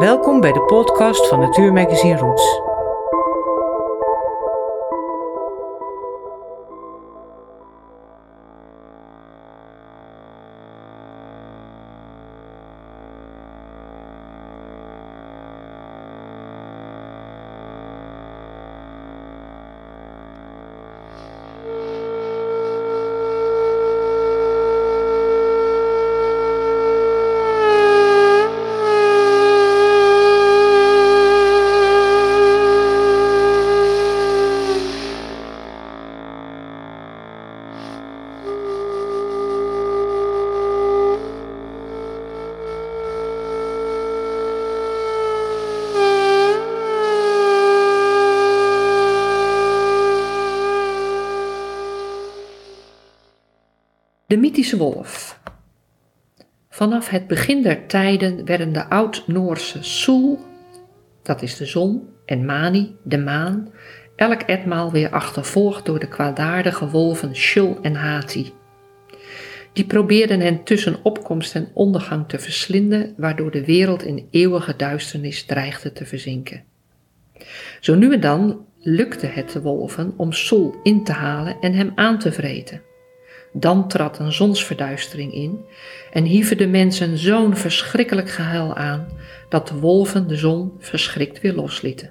Welkom bij de podcast van Natuurmagazine Roots. Vanaf het begin der tijden werden de oud-Noorse Sul, dat is de zon, en Mani, de maan, elk etmaal weer achtervolgd door de kwaadaardige wolven Shul en Hati. Die probeerden hen tussen opkomst en ondergang te verslinden, waardoor de wereld in eeuwige duisternis dreigde te verzinken. Zo nu en dan lukte het de wolven om Sul in te halen en hem aan te vreten. Dan trad een zonsverduistering in en hieven de mensen zo'n verschrikkelijk gehuil aan dat de wolven de zon verschrikt weer loslieten.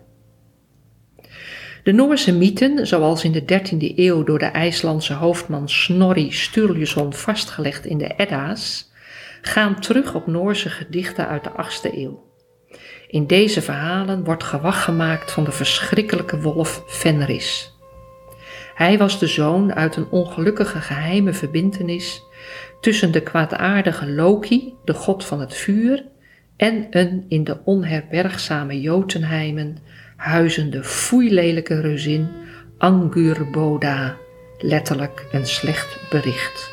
De Noorse mythen, zoals in de 13e eeuw door de IJslandse hoofdman Snorri Sturluson vastgelegd in de Edda's, gaan terug op Noorse gedichten uit de 8e eeuw. In deze verhalen wordt gewacht gemaakt van de verschrikkelijke wolf Fenris. Hij was de zoon uit een ongelukkige geheime verbintenis tussen de kwaadaardige Loki, de god van het vuur, en een in de onherbergzame Jotunheimen huizende foeilelijke reuzin Angurboda, letterlijk een slecht bericht.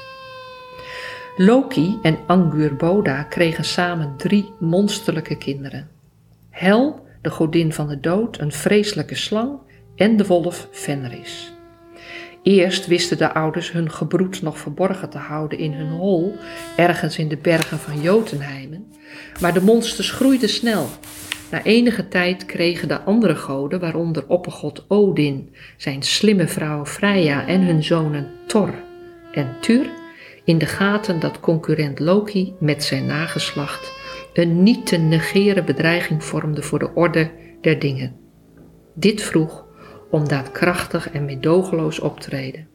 Loki en Angurboda kregen samen drie monsterlijke kinderen. Hel, de godin van de dood, een vreselijke slang, en de wolf Fenris. Eerst wisten de ouders hun gebroed nog verborgen te houden in hun hol, ergens in de bergen van Jotunheimen, maar de monsters groeiden snel. Na enige tijd kregen de andere goden, waaronder oppergod Odin, zijn slimme vrouw Freya en hun zonen Thor en Tur, in de gaten dat concurrent Loki met zijn nageslacht een niet te negeren bedreiging vormde voor de orde der dingen. Dit vroeg om daadkrachtig en meedogenloos optreden.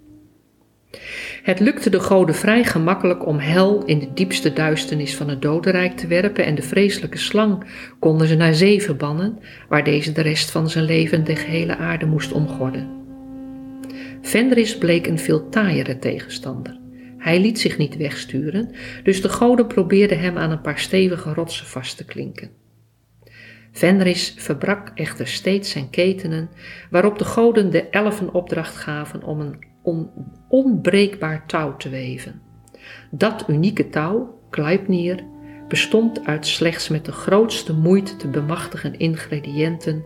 Het lukte de goden vrij gemakkelijk om hel in de diepste duisternis van het dodenrijk te werpen en de vreselijke slang konden ze naar zee verbannen, waar deze de rest van zijn leven de gehele aarde moest omgorden. Fenris bleek een veel taaiere tegenstander. Hij liet zich niet wegsturen, dus de goden probeerden hem aan een paar stevige rotsen vast te klinken. Fenris verbrak echter steeds zijn ketenen, waarop de goden de elfen opdracht gaven om een onbreekbaar touw te weven. Dat unieke touw, Kleipnir, bestond uit slechts met de grootste moeite te bemachtigen ingrediënten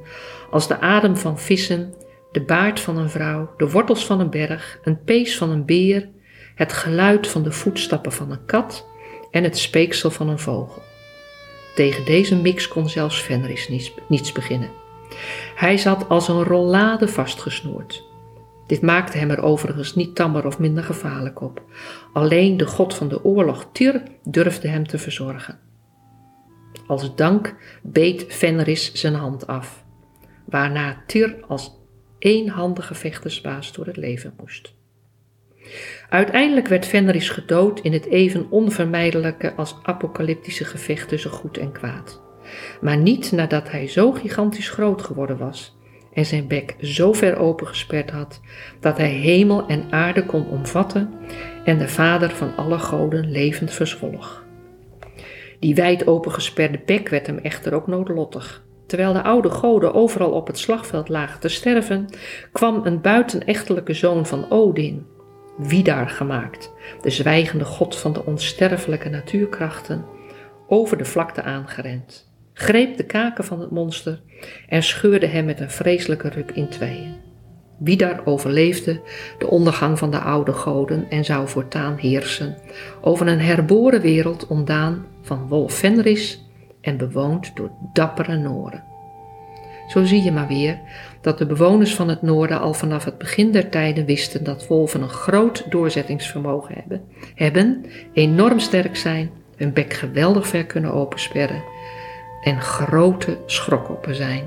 als de adem van vissen, de baard van een vrouw, de wortels van een berg, een pees van een beer, het geluid van de voetstappen van een kat en het speeksel van een vogel. Tegen deze mix kon zelfs Fenris niets, beginnen. Hij zat als een rollade vastgesnoerd. Dit maakte hem er overigens niet tammer of minder gevaarlijk op. Alleen de god van de oorlog Tyr durfde hem te verzorgen. Als dank beet Fenris zijn hand af, waarna Tyr als eenhandige vechtersbaas door het leven moest. Uiteindelijk werd Fenris gedood in het even onvermijdelijke als apocalyptische gevecht tussen goed en kwaad. Maar niet nadat hij zo gigantisch groot geworden was en zijn bek zo ver opengesperd had dat hij hemel en aarde kon omvatten en de vader van alle goden levend verzwolg. Die wijd opengesperde bek werd hem echter ook noodlottig. Terwijl de oude goden overal op het slagveld lagen te sterven, kwam een buitenechtelijke zoon van Odin, Vidar gemaakt, de zwijgende god van de onsterfelijke natuurkrachten, over de vlakte aangerend, greep de kaken van het monster en scheurde hem met een vreselijke ruk in tweeën. Vidar overleefde de ondergang van de oude goden en zou voortaan heersen over een herboren wereld ontdaan van Wolf Fenris en bewoond door dappere Noren. Zo zie je maar weer dat de bewoners van het noorden al vanaf het begin der tijden wisten dat wolven een groot doorzettingsvermogen hebben, hebben enorm sterk zijn, hun bek geweldig ver kunnen opensperren en grote schrokoppen zijn.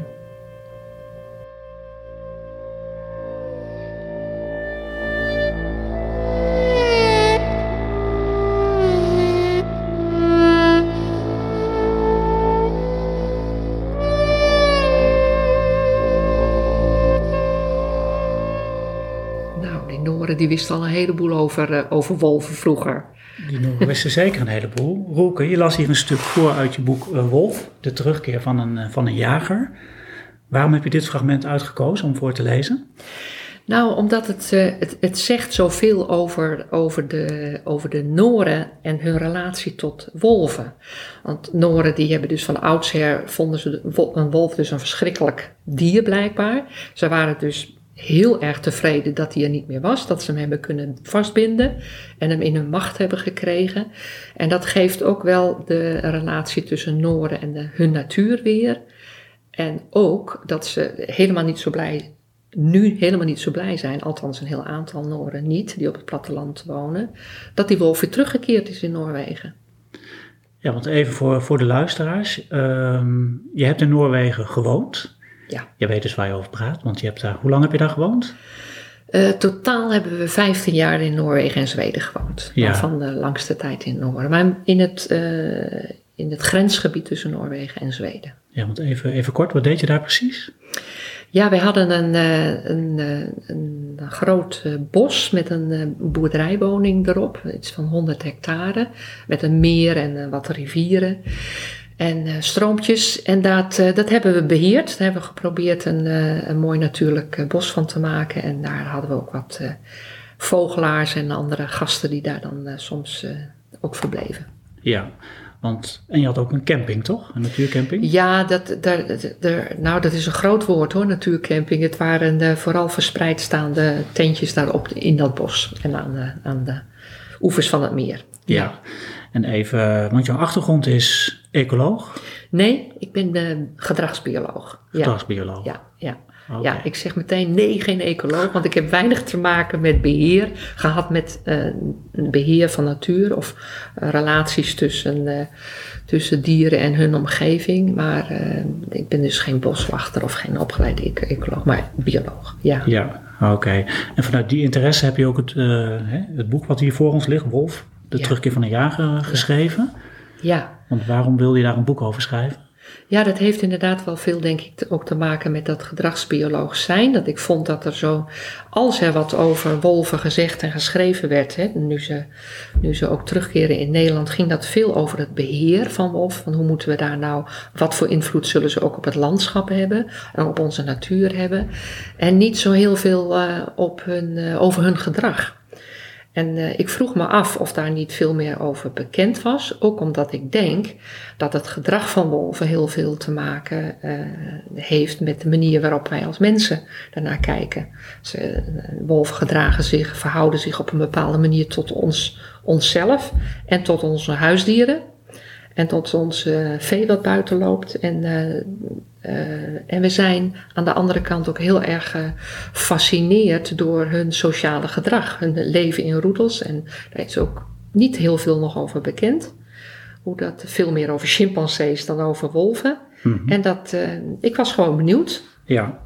Die wisten al een heleboel over, uh, over wolven vroeger. Die wisten zeker een heleboel. Roelke, je las hier een stuk voor uit je boek uh, Wolf, de terugkeer van een, uh, van een jager. Waarom heb je dit fragment uitgekozen om voor te lezen? Nou, omdat het, het, het zegt zoveel over, over, de, over de Noren en hun relatie tot wolven. Want Noren die hebben dus van oudsher, vonden ze een wolf dus een verschrikkelijk dier blijkbaar. Ze waren dus heel erg tevreden dat hij er niet meer was, dat ze hem hebben kunnen vastbinden en hem in hun macht hebben gekregen. En dat geeft ook wel de relatie tussen Noorden en de, hun natuur weer. En ook dat ze helemaal niet zo blij, nu helemaal niet zo blij zijn, althans een heel aantal Noorden niet, die op het platteland wonen, dat die wolf weer teruggekeerd is in Noorwegen. Ja, want even voor, voor de luisteraars. Uh, je hebt in Noorwegen gewoond. Ja. Je weet dus waar je over praat, want je hebt daar, hoe lang heb je daar gewoond? Uh, totaal hebben we 15 jaar in Noorwegen en Zweden gewoond. Ja. Van de langste tijd in Noorden. Maar in het, uh, in het grensgebied tussen Noorwegen en Zweden. Ja, want even, even kort, wat deed je daar precies? Ja, wij hadden een, een, een, een groot bos met een boerderijwoning erop. Iets van 100 hectare. Met een meer en wat rivieren en uh, stroompjes. En dat, uh, dat hebben we beheerd. Daar hebben we geprobeerd een, uh, een mooi natuurlijk bos van te maken. En daar hadden we ook wat vogelaars en andere gasten die daar dan soms ook verbleven. Ja, want en je had ook een camping, toch? Een natuurcamping? Ja, dat, daar, daar, nou, dat is een groot woord hoor, natuurcamping. Het waren vooral verspreid staande tentjes daarop in dat bos en aan de, aan de oevers van het meer. Ja. ja. En even, want jouw achtergrond is ecoloog? Nee, ik ben de gedragsbioloog. Gedragsbioloog? Ja, ja. Okay. ja. ik zeg meteen nee, geen ecoloog, want ik heb weinig te maken met beheer gehad met uh, beheer van natuur of uh, relaties tussen, tussen dieren en hun omgeving. Maar ik ben dus geen boswachter of geen opgeleide ecoloog, maar bioloog. Ja, ja oké. Okay. En vanuit die interesse heb je ook het, hè, het boek wat hier voor ons ligt, Wolf, de ja. terugkeer van een jager geschreven. Ja. Want waarom wil je daar een boek over schrijven? Ja, dat heeft inderdaad wel veel, denk ik, ook te maken met dat gedragsbioloog zijn. Dat ik vond dat er zo, als er wat over wolven gezegd en geschreven werd, hè, nu, ze, nu ze ook terugkeren in Nederland, ging dat veel over het beheer van wolven. Van hoe moeten we daar nou, wat voor invloed zullen ze ook op het landschap hebben en op onze natuur hebben. En niet zo heel veel uh, op hun, uh, over hun gedrag. En uh, ik vroeg me af of daar niet veel meer over bekend was. Ook omdat ik denk dat het gedrag van wolven heel veel te maken uh, heeft met de manier waarop wij als mensen daarnaar kijken. Ze, wolven gedragen zich, verhouden zich op een bepaalde manier tot ons, onszelf en tot onze huisdieren. En tot ons vee wat buiten loopt. En, en we zijn aan de andere kant ook heel erg gefascineerd door hun sociale gedrag. Hun leven in roedels. En daar is ook niet heel veel nog over bekend. Hoe dat veel meer over chimpansees dan over wolven. Mm -hmm. En dat, ik was gewoon benieuwd. Ja.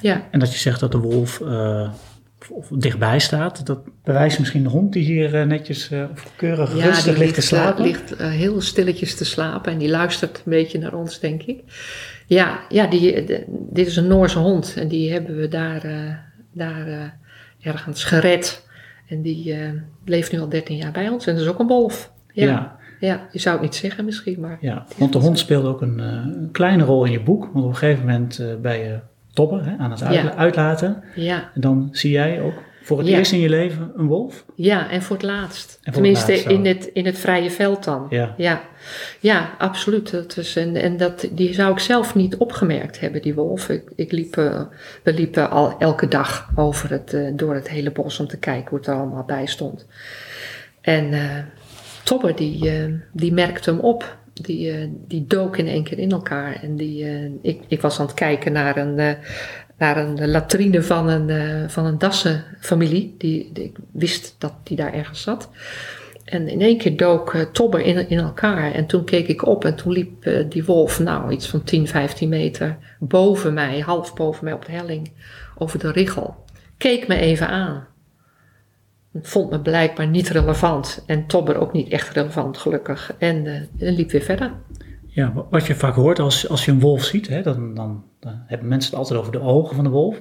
ja. En dat je zegt dat de wolf of dichtbij staat. Dat bewijst misschien de hond die hier uh, netjes uh, of keurig ja, rustig ligt te slapen. Ja, ligt uh, heel stilletjes te slapen en die luistert een beetje naar ons, denk ik. Ja, ja die, de, dit is een Noorse hond en die hebben we daar, daar ergens gered. En die leeft nu al 13 jaar bij ons en dat is ook een wolf. Ja. ja. ja je zou het niet zeggen misschien, maar... Ja, want de hond speelde ook een, een, kleine rol in je boek. Want op een gegeven moment ben je topper hè, aan het uitlaten. Ja. En dan zie jij ook voor het Ja. eerst in je leven een wolf. Ja, en voor het laatst. Het Tenminste, laatst in, het, in het vrije veld dan. Ja. ja, Ja, absoluut. Dat is, en en dat, die zou ik zelf niet opgemerkt hebben, die wolf. Ik, ik liep, eh, we liepen al elke dag over het, eh, door het hele bos om te kijken hoe het er allemaal bij stond. En Tobber, die, die merkte hem op. die, eh, die dook in één keer in elkaar. En die, eh, ik, ik was aan het kijken naar een, eh, naar een latrine van een, van een Dassenfamilie. Die, die, ik wist dat die daar ergens zat. En in één keer dook Tobber in, in elkaar. En toen keek ik op en toen liep die wolf, nou iets van 10, 15 meter boven mij, half boven mij op de helling, over de richel. Keek me even aan. Vond me blijkbaar niet relevant. En Tobber ook niet echt relevant, gelukkig. En, eh, en liep weer verder. Ja, wa- wat je vaak hoort als, als je een wolf ziet, hè, dan, dan, dan hebben mensen het altijd over de ogen van de wolf.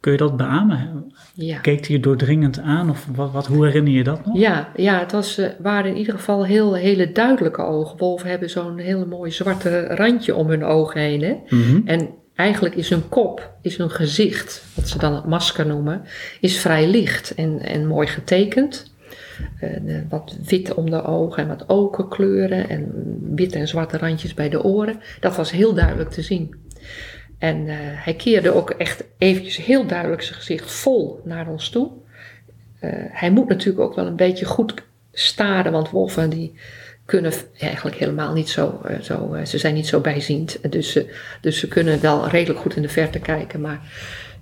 Kun je dat beamen? Ja. Keek hij je doordringend aan of wat, wat, hoe herinner je dat nog? Ja, ja het was, eh, waren in ieder geval heel, hele duidelijke ogen. Wolven hebben zo'n hele mooi zwarte randje om hun ogen heen. Hè? Mhm. En eigenlijk is hun kop, is hun gezicht, wat ze dan het masker noemen, is vrij licht en, en mooi getekend. Eh, wat wit om de ogen en wat okerkleuren en witte en zwarte randjes bij de oren. Dat was heel duidelijk te zien. En eh, hij keerde ook echt eventjes heel duidelijk zijn gezicht vol naar ons toe. Eh, hij moet natuurlijk ook wel een beetje goed staren, want wolven die kunnen eigenlijk helemaal niet zo, eh, zo eh, ze zijn niet zo bijziend. Dus, dus ze kunnen wel redelijk goed in de verte kijken, maar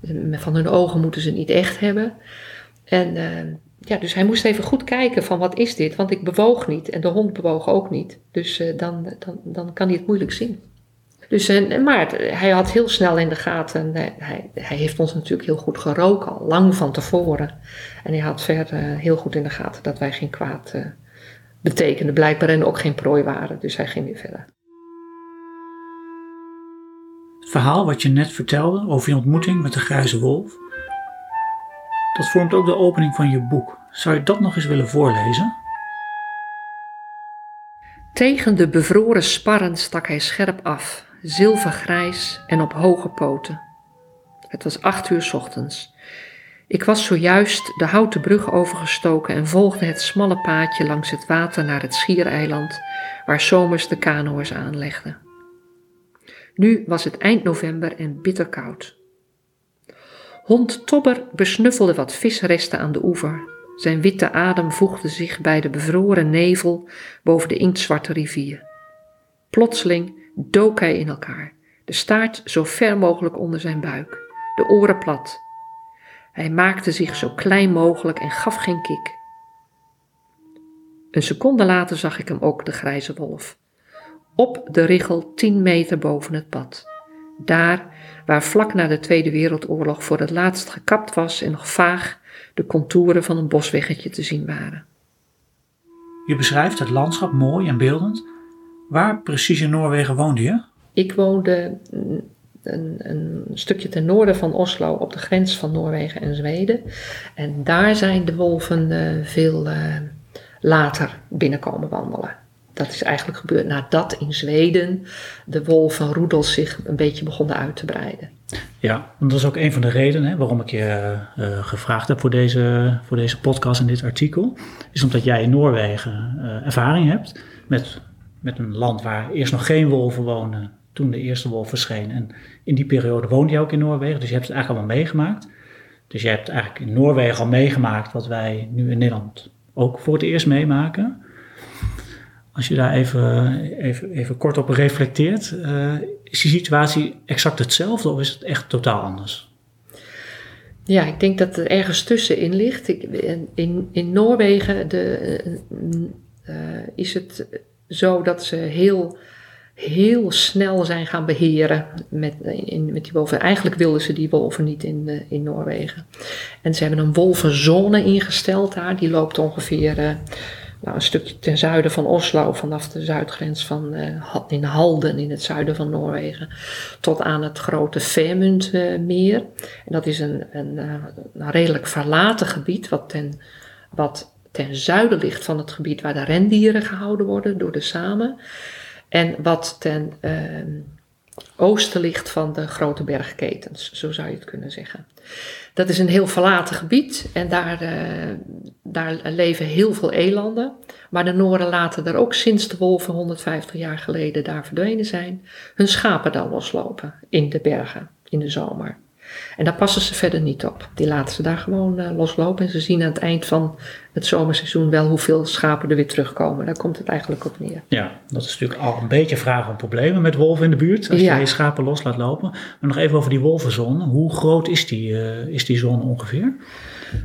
eh, van hun ogen moeten ze niet echt hebben. En ja, dus hij moest even goed kijken van wat is dit, want ik bewoog niet en de hond bewoog ook niet. Dus dan, dan, dan kan hij het moeilijk zien. Dus, maar hij had heel snel in de gaten, hij, hij, heeft ons natuurlijk heel goed geroken, al lang van tevoren. En hij had verder heel goed in de gaten dat wij geen kwaad betekenden blijkbaar en ook geen prooi waren. Dus hij ging weer verder. Het verhaal wat je net vertelde over je ontmoeting met de grijze wolf, dat vormt ook de opening van je boek. Zou je dat nog eens willen voorlezen? Tegen de bevroren sparren stak hij scherp af, zilvergrijs en op hoge poten. Het was acht uur 's ochtends. Ik was zojuist de houten brug overgestoken en volgde het smalle paadje langs het water naar het schiereiland, waar zomers de kanoërs aanlegden. Nu was het eind november en bitterkoud. Hond Tobber besnuffelde wat visresten aan de oever. Zijn witte adem voegde zich bij de bevroren nevel boven de inktzwarte rivier. Plotseling dook hij in elkaar, de staart zo ver mogelijk onder zijn buik, de oren plat. Hij maakte zich zo klein mogelijk en gaf geen kik. Een seconde later zag ik hem ook, de grijze wolf. Op de richel tien meter boven het pad. Daar waar vlak na de Tweede Wereldoorlog voor het laatst gekapt was en nog vaag de contouren van een bosweggetje te zien waren. Je beschrijft het landschap mooi en beeldend. Waar precies in Noorwegen woonde je? Ik woonde een, een stukje ten noorden van Oslo op de grens van Noorwegen en Zweden. En daar zijn de wolven eh, veel eh, later binnenkomen wandelen. Dat is eigenlijk gebeurd nadat in Zweden de wolvenroedels zich een beetje begonnen uit te breiden. Ja, dat is ook een van de redenen hè, waarom ik je eh, gevraagd heb voor deze, voor deze podcast en dit artikel. Is omdat jij in Noorwegen ervaring hebt met, met een land waar eerst nog geen wolven woonden, toen de eerste wolf verscheen. En in die periode woonde je ook in Noorwegen, dus je hebt het eigenlijk allemaal meegemaakt. Dus je hebt eigenlijk in Noorwegen al meegemaakt wat wij nu in Nederland ook voor het eerst meemaken. Als je daar even, even, even kort op reflecteert, eh, is die situatie exact hetzelfde of is het echt totaal anders? Ja, ik denk dat er ergens tussenin ligt. Ik, in, in Noorwegen de, eh, is het zo dat ze heel, heel snel zijn gaan beheren met, in, met die wolven. Eigenlijk wilden ze die wolven niet in, eh, in Noorwegen. En ze hebben een wolvenzone ingesteld daar. Die loopt ongeveer eh, nou, een stukje ten zuiden van Oslo, vanaf de zuidgrens van Ha- in Halden in het zuiden van Noorwegen, tot aan het grote Femundmeer. En dat is een, een, een redelijk verlaten gebied, wat ten, wat ten zuiden ligt van het gebied waar de rendieren gehouden worden door de samen. En wat ten ehm, oosten ligt van de grote bergketens, zo zou je het kunnen zeggen. Dat is een heel verlaten gebied en daar, eh, daar leven heel veel elanden. Maar de Noren laten er ook sinds de wolven 150 jaar geleden daar verdwenen zijn, hun schapen dan loslopen in de bergen in de zomer. En daar passen ze verder niet op. Die laten ze daar gewoon uh, loslopen. En ze zien aan het eind van het zomerseizoen wel hoeveel schapen er weer terugkomen. Daar komt het eigenlijk op neer. Ja, dat is natuurlijk al een beetje vragen om problemen met wolven in de buurt. Als je je schapen los laat lopen. Maar nog even over die wolvenzone. Hoe groot is die, uh, is die zone ongeveer?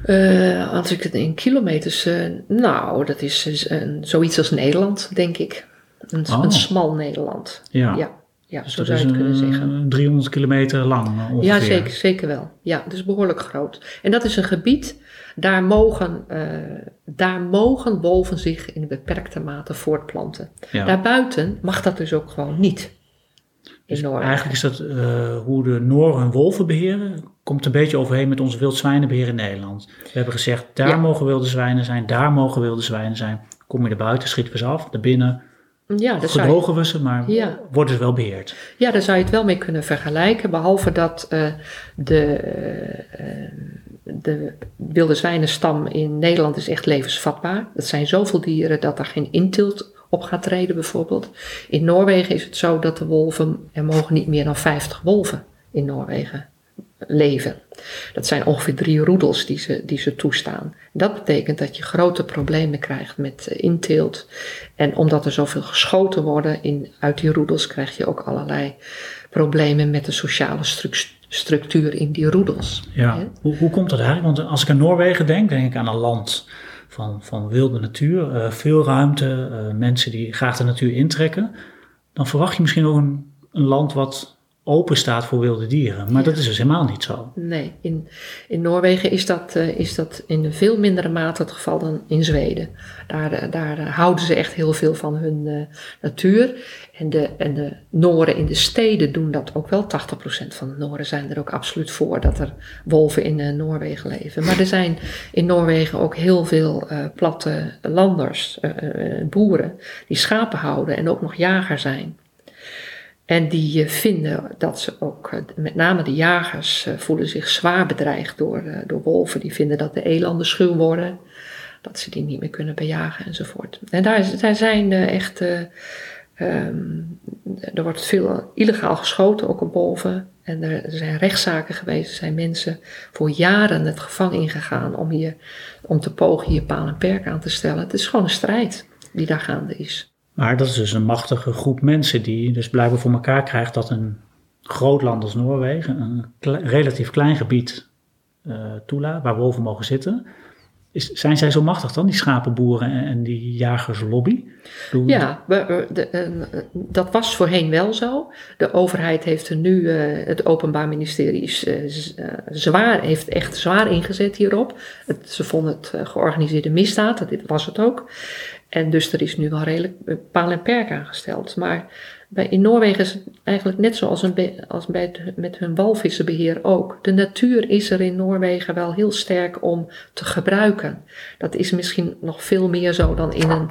Uh, als ik het in kilometers. nou, dat is zoiets als Nederland, denk ik. Een, oh. een smal Nederland. Ja. ja. Ja, dus zo zou je het kunnen zeggen. 300 kilometer lang ongeveer. Ja, zeker, zeker wel. Ja, dus behoorlijk groot. En dat is een gebied, daar mogen, uh, daar mogen wolven zich in beperkte mate voortplanten. Daarbuiten mag dat dus ook gewoon niet. Dus eigenlijk is dat uh, hoe de Nooren hun wolven beheren, komt een beetje overheen met onze wildzwijnenbeheer in Nederland. We hebben gezegd, daar mogen wilde zwijnen zijn, daar mogen wilde zwijnen zijn. Kom je er buiten, schieten we ze af. Daarbinnen ja, gedrogen we ze, maar worden ze wel beheerd. Ja, daar zou je het wel mee kunnen vergelijken. Behalve dat uh, de, uh, de wilde zwijnenstam in Nederland is echt levensvatbaar. Dat zijn zoveel dieren dat er geen intilt op gaat treden bijvoorbeeld. In Noorwegen is het zo dat de wolven, er mogen niet meer dan 50 wolven in Noorwegen leven. Dat zijn ongeveer drie roedels die ze, die ze toestaan. Dat betekent dat je grote problemen krijgt met uh, inteelt. En omdat er zoveel geschoten worden in, uit die roedels, krijg je ook allerlei problemen met de sociale structuur in die roedels. Ja, hoe, hoe komt dat eigenlijk? Want als ik aan Noorwegen denk, denk ik aan een land van, van wilde natuur, uh, veel ruimte, uh, mensen die graag de natuur intrekken. Dan verwacht je misschien ook een, een land wat open staat voor wilde dieren. Maar dat is dus helemaal niet zo. Nee, in, in Noorwegen is dat, uh, is dat in veel mindere mate het geval dan in Zweden. Daar, eh, daar uh, houden ze echt heel veel van hun uh, natuur. En de, en de Noren in de steden doen dat ook wel. 80% van de Noren zijn er ook absoluut voor dat er wolven in Noorwegen leven. Maar er zijn in Noorwegen ook heel veel platte landers, boeren, die schapen houden en ook nog jager zijn. En die vinden dat ze ook, eh, met name de jagers, eh, voelen zich zwaar bedreigd door, eh, door wolven. Die vinden dat de elanden schuw worden, dat ze die niet meer kunnen bejagen enzovoort. En daar, zijn echt, um, er wordt veel illegaal geschoten, ook op wolven. En er, zijn rechtszaken geweest, er zijn mensen voor jaren het gevangen ingegaan om, hier, om te pogen hier paal en perk aan te stellen. Het is gewoon een strijd die daar gaande is. Maar dat is dus een machtige groep mensen die dus blijkbaar voor elkaar krijgt dat een groot land als Noorwegen een relatief klein gebied uh, toelaat waar wolven mogen zitten. Is, zijn zij zo machtig dan, die schapenboeren en, die jagerslobby? Ja, de, uh, dat was voorheen wel zo. De overheid heeft er nu, uh, het Openbaar Ministerie is, zwaar, heeft echt zwaar ingezet hierop. Ze vonden het georganiseerde misdaad, dat was het ook. En dus er is nu wel redelijk paal en perk aangesteld. Maar bij, in Noorwegen is het eigenlijk net zoals een als bij met hun walvissenbeheer ook. De natuur is er in Noorwegen wel heel sterk om te gebruiken. Dat is misschien nog veel meer zo dan in een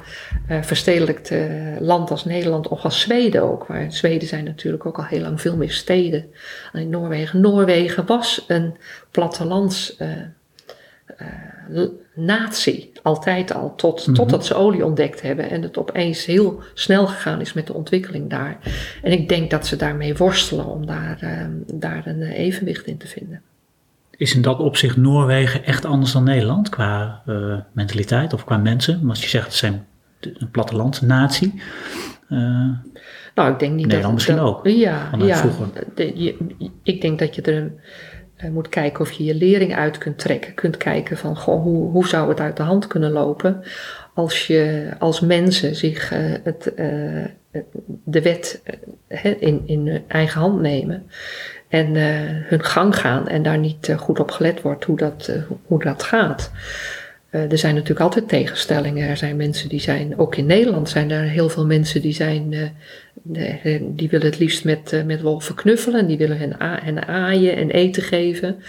uh, verstedelijkt uh, land als Nederland of als Zweden ook. Waar Zweden zijn natuurlijk ook al heel lang veel meer steden dan in Noorwegen. Noorwegen was een plattelands... Uh, natie, altijd al, tot, mm totdat ze olie ontdekt hebben en het opeens heel snel gegaan is met de ontwikkeling daar. En ik denk dat ze daarmee worstelen om daar, uh, daar een uh, evenwicht in te vinden. Is in dat opzicht Noorwegen echt anders dan Nederland qua uh, mentaliteit of qua mensen? Want als je zegt, het zijn een plattelandsnatie. nou, ik denk niet Nederland dat... misschien dat, ook. Ja, ja de, je, ik denk dat je er moet kijken of je je lering uit kunt trekken. Kunt kijken van goh, hoe, hoe zou het uit de hand kunnen lopen als je als mensen zich uh, het, uh, de wet in, in eigen hand nemen en hun gang gaan en daar niet goed op gelet wordt hoe dat, hoe dat gaat. Er zijn natuurlijk altijd tegenstellingen. Er zijn mensen die zijn, ook in Nederland zijn er heel veel mensen die zijn die willen het liefst met, met wolven knuffelen. Die willen hen, hen aaien en eten geven.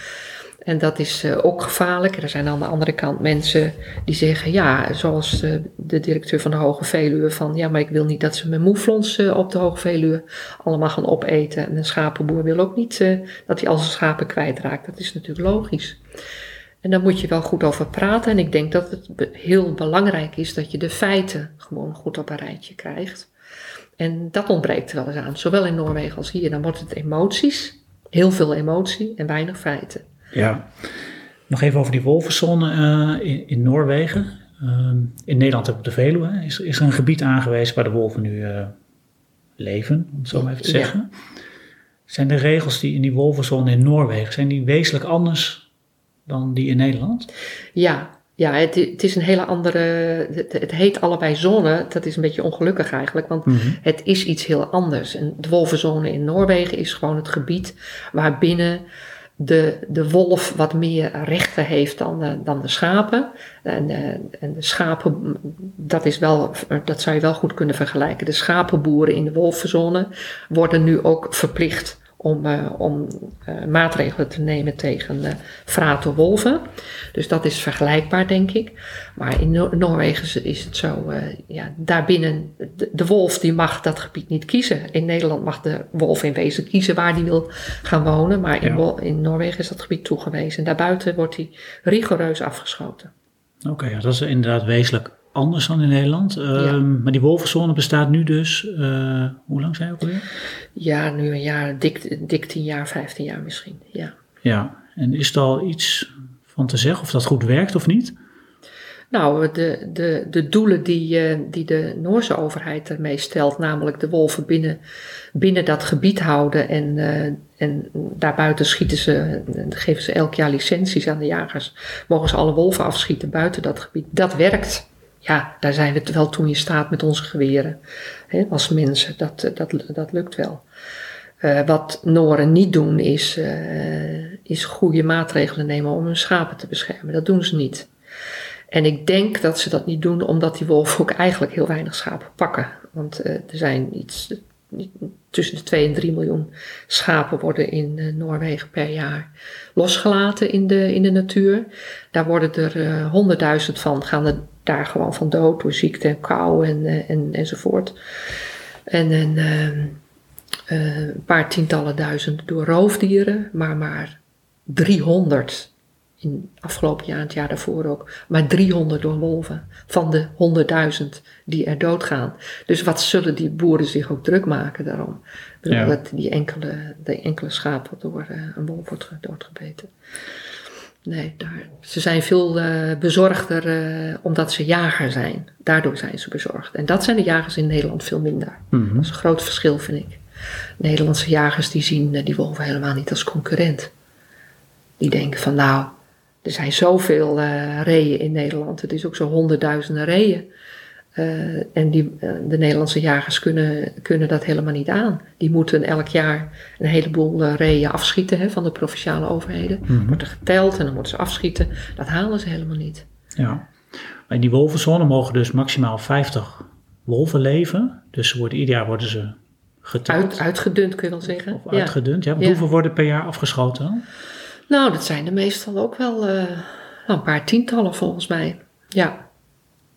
En dat is ook gevaarlijk. Er zijn aan de andere kant mensen die zeggen, ja, zoals de directeur van de Hoge Veluwe, van ja, maar ik wil niet dat ze mijn moeflons op de Hoge Veluwe allemaal gaan opeten. En een schapenboer wil ook niet dat hij al zijn schapen kwijtraakt. Dat is natuurlijk logisch. En daar moet je wel goed over praten. En ik denk dat het heel belangrijk is dat je de feiten gewoon goed op een rijtje krijgt. En dat ontbreekt wel eens aan, zowel in Noorwegen als hier. Dan wordt het emoties Heel veel emotie en weinig feiten. Ja. Nog even over die wolvenzone uh, in, in, Noorwegen. Uh, in Nederland op de Veluwe is, is er een gebied aangewezen waar de wolven nu uh, leven, om het zo maar even te zeggen. Ja. Zijn de regels die in die wolvenzone in Noorwegen, zijn die wezenlijk anders dan die in Nederland? Ja, ja, het, het, is een hele andere. Het, het, heet allebei zone. Dat is een beetje ongelukkig eigenlijk, want mm -hmm. het is iets heel anders. En de wolvenzone in Noorwegen is gewoon het gebied waarbinnen de, de wolf wat meer rechten heeft dan de, dan de schapen. En, uh, en de schapen, dat, is wel, dat zou je wel goed kunnen vergelijken. De schapenboeren in de wolvenzone worden nu ook verplicht om, uh, om uh, maatregelen te nemen tegen uh, frate wolven. Dus dat is vergelijkbaar, denk ik. Maar in Noor Noorwegen is het zo, ja, daarbinnen, de, de, wolf die mag dat gebied niet kiezen. In Nederland mag de wolf in wezen kiezen waar hij wil gaan wonen. Maar in, ja. in Noorwegen is dat gebied toegewezen. En daarbuiten wordt hij rigoureus afgeschoten. Oké, okay, ja, dat is inderdaad wezenlijk anders dan in Nederland. Ja. Um, maar die wolvenzone bestaat nu dus, uh, hoe lang zijn we ook alweer? Ja, nu een jaar, dik, dik 10 jaar, 15 jaar misschien. Ja. ja, en is er al iets van te zeggen of dat goed werkt of niet? Nou, de, de, de doelen die, uh, die de Noorse overheid ermee stelt, namelijk de wolven binnen, binnen dat gebied houden en, uh, en daarbuiten schieten ze, geven ze elk jaar licenties aan de jagers, mogen ze alle wolven afschieten buiten dat gebied. Dat werkt ja, daar zijn we wel toen in staat met onze geweren. Hè, als mensen, dat, dat, dat lukt wel. Uh, wat Noren niet doen is, uh, is goede maatregelen nemen om hun schapen te beschermen. Dat doen ze niet. En ik denk dat ze dat niet doen omdat die wolven ook eigenlijk heel weinig schapen pakken. Want er zijn iets tussen de 2 en 3 miljoen schapen worden in Noorwegen per jaar losgelaten in de, in de natuur. Daar worden er honderdduizend van, gaan er daar gewoon van dood door ziekte en kou en, eh, en, enzovoort. En, en uh, uh, een paar tientallen duizend door roofdieren, maar maar 300 in afgelopen jaar en het jaar daarvoor ook, maar 300 door wolven van de 100.000 die er doodgaan. Dus wat zullen die boeren zich ook druk maken daarom? Ja. Dat die enkele, de enkele schapen door uh, een wolf wordt doodgebeten. Nee, daar, ze zijn veel uh, bezorgder uh, omdat ze jager zijn. Daardoor zijn ze bezorgd. En dat zijn de jagers in Nederland veel minder. Mm -hmm. Dat is een groot verschil, vind ik. Nederlandse jagers die zien uh, die wolven helemaal niet als concurrent. Die denken van nou, er zijn zoveel reeën in Nederland. Het is ook zo honderdduizenden reeën. Uh, en die, uh, de Nederlandse jagers kunnen, kunnen dat helemaal niet aan. Die moeten elk jaar een heleboel uh, reeën afschieten hè, van de provinciale overheden. Mm -hmm. Wordt er geteld en dan moeten ze afschieten. Dat halen ze helemaal niet. Ja, maar in die wolvenzone mogen dus maximaal 50 wolven leven. Dus worden, ieder jaar worden ze geteld. Uit, uitgedund kun je wel zeggen. Of ja. uitgedund, ja. ja. Hoeveel worden per jaar afgeschoten? Nou, dat zijn er meestal ook wel nou, een paar tientallen volgens mij. Ja.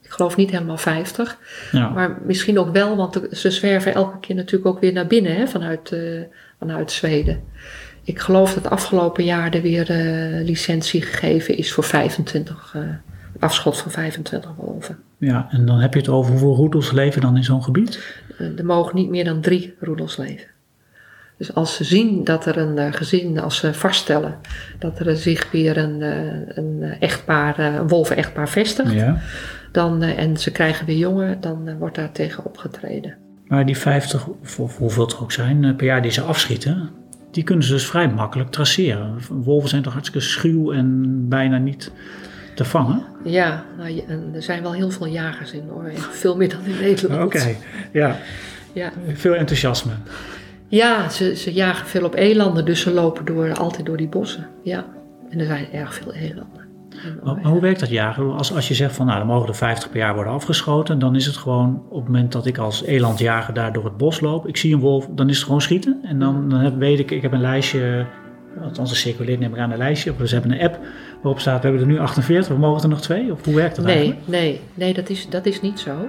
Ik geloof niet helemaal 50. Ja. Maar misschien ook wel, want ze zwerven elke keer natuurlijk ook weer naar binnen hè, vanuit, uh, vanuit Zweden. Ik geloof dat afgelopen jaar er weer uh, licentie gegeven is voor 25, uh, afschot van 25 wolven. Ja, en dan heb je het over hoeveel roedels leven dan in zo'n gebied? er mogen niet meer dan drie roedels leven. Dus als ze zien dat er een gezin, als ze vaststellen dat er zich weer een, een echtpaar, een wolven-echtpaar vestigt, ja dan, uh, en ze krijgen weer jongen, dan uh, wordt daar tegen opgetreden. Maar die 50, of, hoeveel het er ook zijn, uh, per jaar die ze afschieten, die kunnen ze dus vrij makkelijk traceren. Wolven zijn toch hartstikke schuw en bijna niet te vangen? Ja, nou, en er zijn wel heel veel jagers in Noorwegen, veel meer dan in Nederland. Oké, okay, ja. ja. Veel enthousiasme. Ja, ze, ze jagen veel op elanden, dus ze lopen door, altijd door die bossen. Ja, en er zijn erg veel elanden. Maar, hoe werkt dat jagen? Als, als je zegt van nou, dan mogen er 50 per jaar worden afgeschoten, dan is het gewoon op het moment dat ik als elandjager daar door het bos loop, ik zie een wolf, dan is het gewoon schieten. En dan, dan heb, weet ik, ik heb een lijstje, althans een circuleert neem ik aan een lijstje, of we hebben een app waarop staat, we hebben er nu 48, we mogen er nog twee? Of hoe werkt dat nee, eigenlijk? Nee, nee, dat is, dat is niet zo.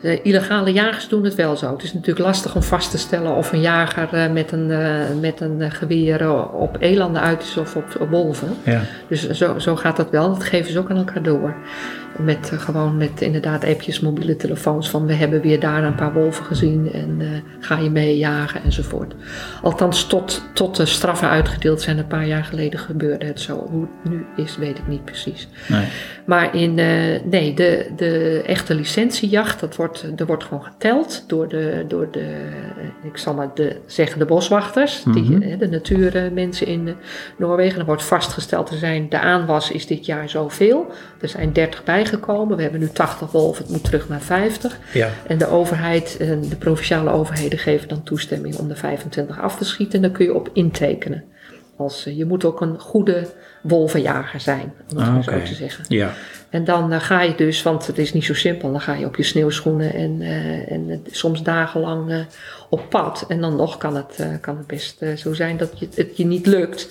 De illegale jagers doen het wel zo. Het is natuurlijk lastig om vast te stellen of een jager uh, met een, uh, met een geweer op elanden uit is of op, op wolven. Ja. Dus zo, zo gaat dat wel. Dat geven ze ook aan elkaar door. Met, eh, gewoon met inderdaad appjes, mobiele telefoons van we hebben weer daar een paar wolven gezien en eh, ga je mee jagen enzovoort. Althans, tot, tot de straffen uitgedeeld zijn een paar jaar geleden gebeurde het zo. Hoe het nu is, weet ik niet precies. Nee. Maar in, eh, nee, de, de echte licentiejacht, dat wordt, er wordt gewoon geteld door de, door de ik zal maar de, zeggen, de boswachters, die, Mhm. de natuurmensen in Noorwegen. Er wordt vastgesteld, er zijn, de aanwas is dit jaar zoveel. Er zijn 30 bijgekomen, we hebben nu 80 wolven, het moet terug naar 50. Ja. En de overheid, en de provinciale overheden geven dan toestemming om de 25 af te schieten. En daar kun je op intekenen. Als, eh, je moet ook een goede wolvenjager zijn, om het Ah, zo te zeggen. Ja. En dan eh, ga je dus, want het is niet zo simpel, dan ga je op je sneeuwschoenen en, eh, en soms dagenlang eh, op pad. En dan nog kan het, eh, kan het best eh, zo zijn dat je, het je niet lukt.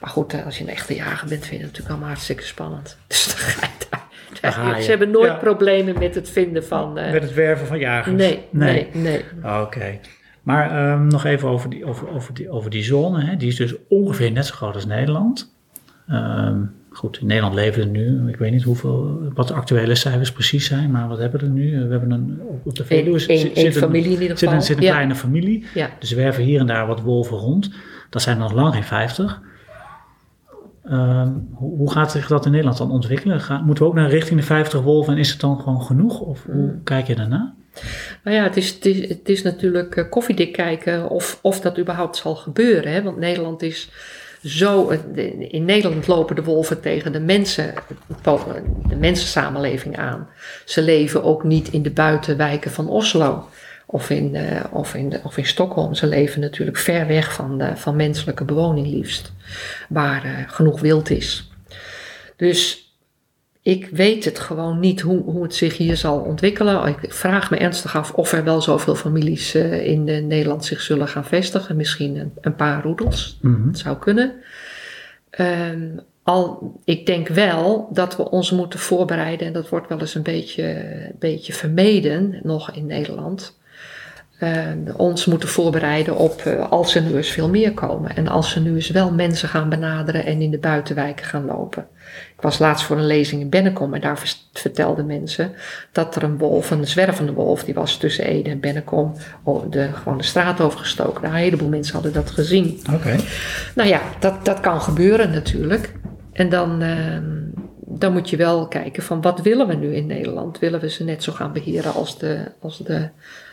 Maar goed, eh, als je een echte jager bent, vind je het natuurlijk allemaal hartstikke spannend. Dus dan ga je daar. Ze hebben nooit Ja. problemen met het vinden van. eh, Met het werven van jagers? nee, nee, nee. Oké. Maar ehm, nog even over die, over, over die, over die zone. Hè. Die is dus ongeveer net zo groot als Nederland. Ehm, goed, in Nederland leven er nu, ik weet niet hoeveel, wat de actuele cijfers precies zijn, maar wat hebben we er nu? We hebben een, op de Veluwe Eén- zit- één- zit één een- familie in ieder zit een, geval. zit een Ja. kleine familie. Ja. Dus er werven hier en daar wat wolven rond. Dat zijn nog lang geen 50. Ehm, hoe, hoe gaat zich dat in Nederland dan ontwikkelen? Ga- moeten we ook naar richting de 50 wolven en is het dan gewoon genoeg? Of hoe Mm. kijk je daarna? Nou ja, het is, het is, het is natuurlijk eh, koffiedik kijken of, of dat überhaupt zal gebeuren. Hè? Want Nederland is zo. In Nederland lopen de wolven tegen de mensen, de mensensamenleving aan. Ze leven ook niet in de buitenwijken van Oslo. Of in, eh, of, in de, of in Stockholm. Ze leven natuurlijk ver weg van, de, van menselijke bewoning liefst. Waar eh, genoeg wild is. Dus ik weet het gewoon niet hoe, hoe het zich hier zal ontwikkelen. Ik vraag me ernstig af of er wel zoveel families eh, in Nederland zich zullen gaan vestigen. Misschien een, een paar roedels. Mhm. Het zou kunnen. Ehm, al, ik denk wel dat we ons moeten voorbereiden, en dat wordt wel eens een beetje, beetje vermeden nog in Nederland. Ehm, ons moeten voorbereiden op eh, als er nu eens veel meer komen. En als er nu eens wel mensen gaan benaderen en in de buitenwijken gaan lopen. Ik was laatst voor een lezing in Bennekom en daar vertelden mensen dat er een wolf, een zwervende wolf, die was tussen Ede en Bennekom de, gewoon de straat overgestoken. Nou, een heleboel mensen hadden dat gezien. Oké. Nou ja, dat, dat kan gebeuren natuurlijk. En dan, ehm, dan moet je wel kijken van wat willen we nu in Nederland? Willen we ze net zo gaan beheren als de, als de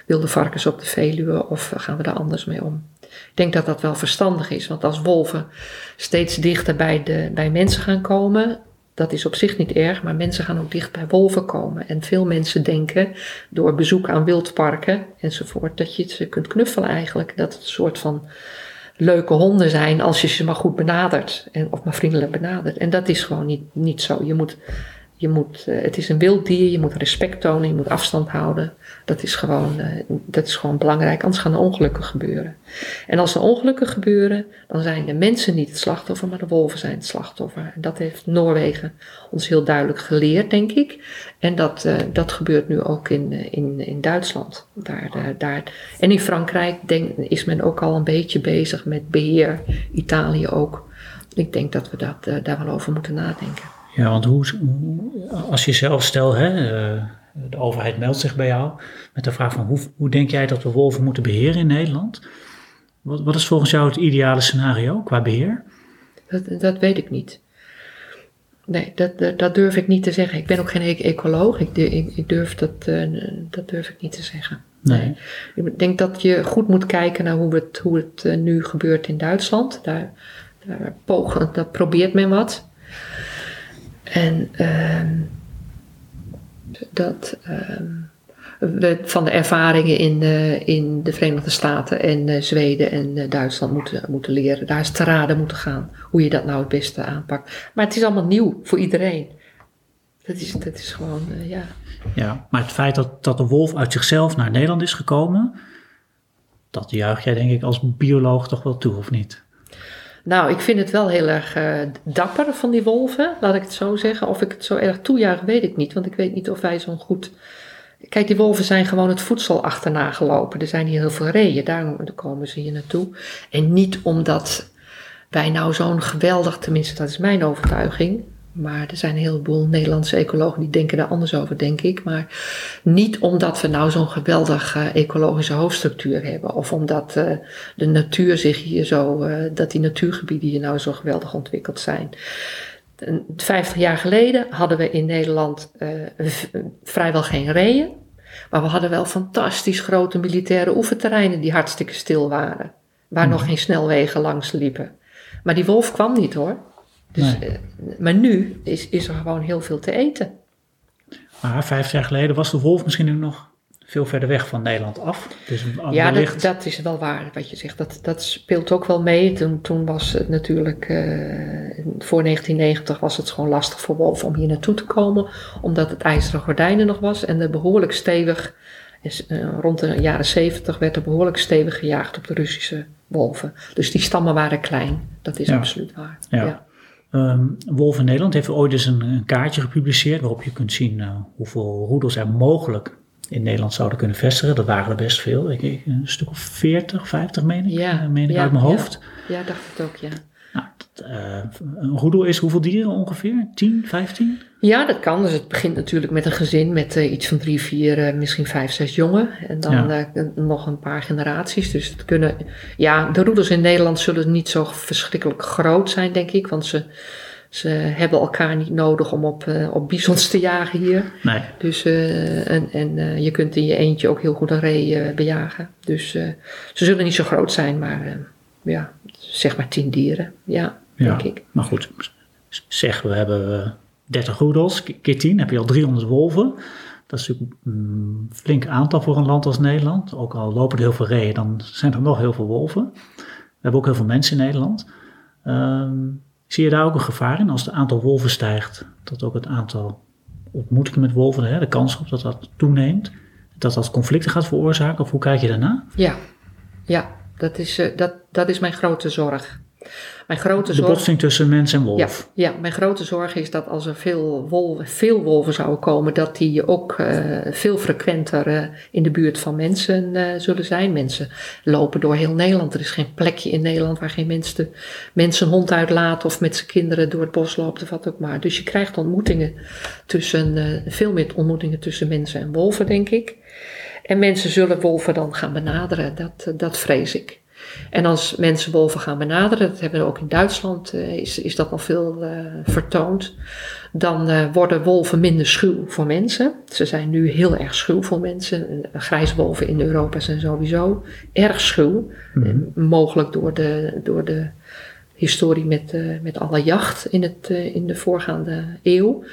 wilde varkens op de Veluwe of gaan we daar anders mee om? Ik denk dat dat wel verstandig is, want als wolven steeds dichter bij, de, bij mensen gaan komen, dat is op zich niet erg, maar mensen gaan ook dicht bij wolven komen. En veel mensen denken door bezoek aan wildparken enzovoort, dat je ze kunt knuffelen eigenlijk. Dat het een soort van leuke honden zijn als je ze maar goed benadert. En, of maar vriendelijk benadert. En dat is gewoon niet, niet zo. Je moet, je moet, eh, het is een wild dier, je moet respect tonen, je moet afstand houden. Dat is, gewoon, eh, dat is gewoon belangrijk, anders gaan er ongelukken gebeuren. En als er ongelukken gebeuren, dan zijn de mensen niet het slachtoffer, maar de wolven zijn het slachtoffer. En dat heeft Noorwegen ons heel duidelijk geleerd, denk ik. En dat, eh, dat gebeurt nu ook in, in, in Duitsland. Daar, daar. En in Frankrijk denk, is men ook al een beetje bezig met beheer. Italië ook. Ik denk dat we dat, daar wel over moeten nadenken. Ja, want hoe, als je zelf stel, hè, eh, de overheid meldt zich bij jou met de vraag van hoe, hoe denk jij dat we wolven moeten beheren in Nederland? Wat, wat is volgens jou het ideale scenario qua beheer? Dat, dat weet ik niet. Nee, dat, dat, dat durf ik niet te zeggen. Ik ben ook geen e- ecoloog. Ik, ik durf dat, eh, dat durf ik niet te zeggen. Nee. Ik denk dat je goed moet kijken naar hoe het, hoe het eh, nu gebeurt in Duitsland. Daar, daar, pogen, daar probeert men wat. En ehm, dat ehm, we van de ervaringen in, eh, in de Verenigde Staten en eh, Zweden en eh, Duitsland moeten, moeten leren. Daar is te raden moeten gaan hoe je dat nou het beste aanpakt. Maar het is allemaal nieuw voor iedereen. Dat is, dat is gewoon, ja. Ja, maar het feit dat, dat de wolf uit zichzelf naar Nederland is gekomen, dat juich jij denk ik als bioloog toch wel toe, of niet? Nou, ik vind het wel heel erg eh, dapper van die wolven, laat ik het zo zeggen. Of ik het zo erg toejuich, weet ik niet. Want ik weet niet of wij zo'n goed... Kijk, die wolven zijn gewoon het voedsel achterna gelopen. Er zijn hier heel veel reeën, daarom komen ze hier naartoe. En niet omdat wij nou zo'n geweldig, tenminste dat is mijn overtuiging... Maar er zijn een heleboel Nederlandse ecologen die denken daar anders over, denk ik. Maar niet omdat we nou zo'n geweldige ecologische hoofdstructuur hebben. Of omdat uh, de natuur zich hier zo, uh, dat die natuurgebieden hier nou zo geweldig ontwikkeld zijn. 50 jaar geleden hadden we in Nederland uh, vrijwel geen reeën. Maar we hadden wel fantastisch grote militaire oefenterreinen die hartstikke stil waren. Waar nog geen snelwegen langs liepen. Maar die wolf kwam niet hoor. Dus, nee. uh, maar nu is, is er gewoon heel veel te eten. Maar 50 jaar geleden was de wolf misschien ook nog veel verder weg van Nederland af. Dus ja, dat, dat, is wel waar wat je zegt. Dat, dat speelt ook wel mee. Toen, toen was het natuurlijk, uh, voor 1990 was het gewoon lastig voor wolven om hier naartoe te komen. Omdat het ijzeren gordijnen nog was en er behoorlijk stevig, is, uh, rond de jaren 70 werd er behoorlijk stevig gejaagd op de Russische wolven. Dus die stammen waren klein. Dat is Ja. absoluut waar. Ja. ja. Ehm, Wolf in Nederland heeft ooit eens een, een kaartje gepubliceerd waarop je kunt zien eh, hoeveel roedels er mogelijk in Nederland zouden kunnen vestigen. Dat waren er best veel. Ik, ik, een stuk of 40, 50 meen ik, Ja, eh, meen ik ja, uit mijn hoofd. Ja, dacht het ook, ja. Nou, dat, eh, een roedel is hoeveel dieren ongeveer? 10, 15? Ja, dat kan. Dus het begint natuurlijk met een gezin met eh, iets van drie, vier, eh, misschien vijf, zes jongen. En dan Ja. eh, nog een paar generaties. Dus het kunnen. Ja, de roedels in Nederland zullen niet zo verschrikkelijk groot zijn, denk ik. Want ze, ze hebben elkaar niet nodig om op, op bizons te jagen hier. Nee. Dus, en en je kunt in je eentje ook heel goed een ree bejagen. Dus ze zullen niet zo groot zijn, maar ja, zeg maar tien dieren. Ja, Ja. denk ik. Maar goed, zeg we hebben 30 roedels, keer 10 heb je al 300 wolven. Dat is natuurlijk een flink aantal voor een land als Nederland. Ook al lopen er heel veel reeën, dan zijn er nog heel veel wolven. We hebben ook heel veel mensen in Nederland. Ehm, zie je daar ook een gevaar in als het aantal wolven stijgt? Dat ook het aantal ontmoetingen met wolven, hè, de kans op dat dat toeneemt. Dat dat conflicten gaat veroorzaken? Of hoe kijk je daarna? Ja, ja dat, is, eh, dat, dat is mijn grote zorg. Mijn grote De zorg. botsing tussen mens en wolf. Ja, ja, mijn grote zorg is dat als er veel wolven, veel wolven zouden komen, dat die ook eh, veel frequenter eh, in de buurt van mensen eh, zullen zijn. Mensen lopen door heel Nederland. Er is geen plekje in Nederland waar geen mens de, een hond uitlaat of met zijn kinderen door het bos loopt of wat ook maar. Dus je krijgt ontmoetingen tussen, veel meer ontmoetingen tussen mensen en wolven, denk ik. En mensen zullen wolven dan gaan benaderen, dat, dat vrees ik. En als mensen wolven gaan benaderen, dat hebben we ook in Duitsland, eh, is, is dat nog veel eh, vertoond. Dan eh, worden wolven minder schuw voor mensen. Ze zijn nu heel erg schuw voor mensen. Grijswolven in Europa zijn sowieso erg schuw. Mhm. Mogelijk door de, door de historie met, met alle jacht in, het, in de voorgaande eeuw.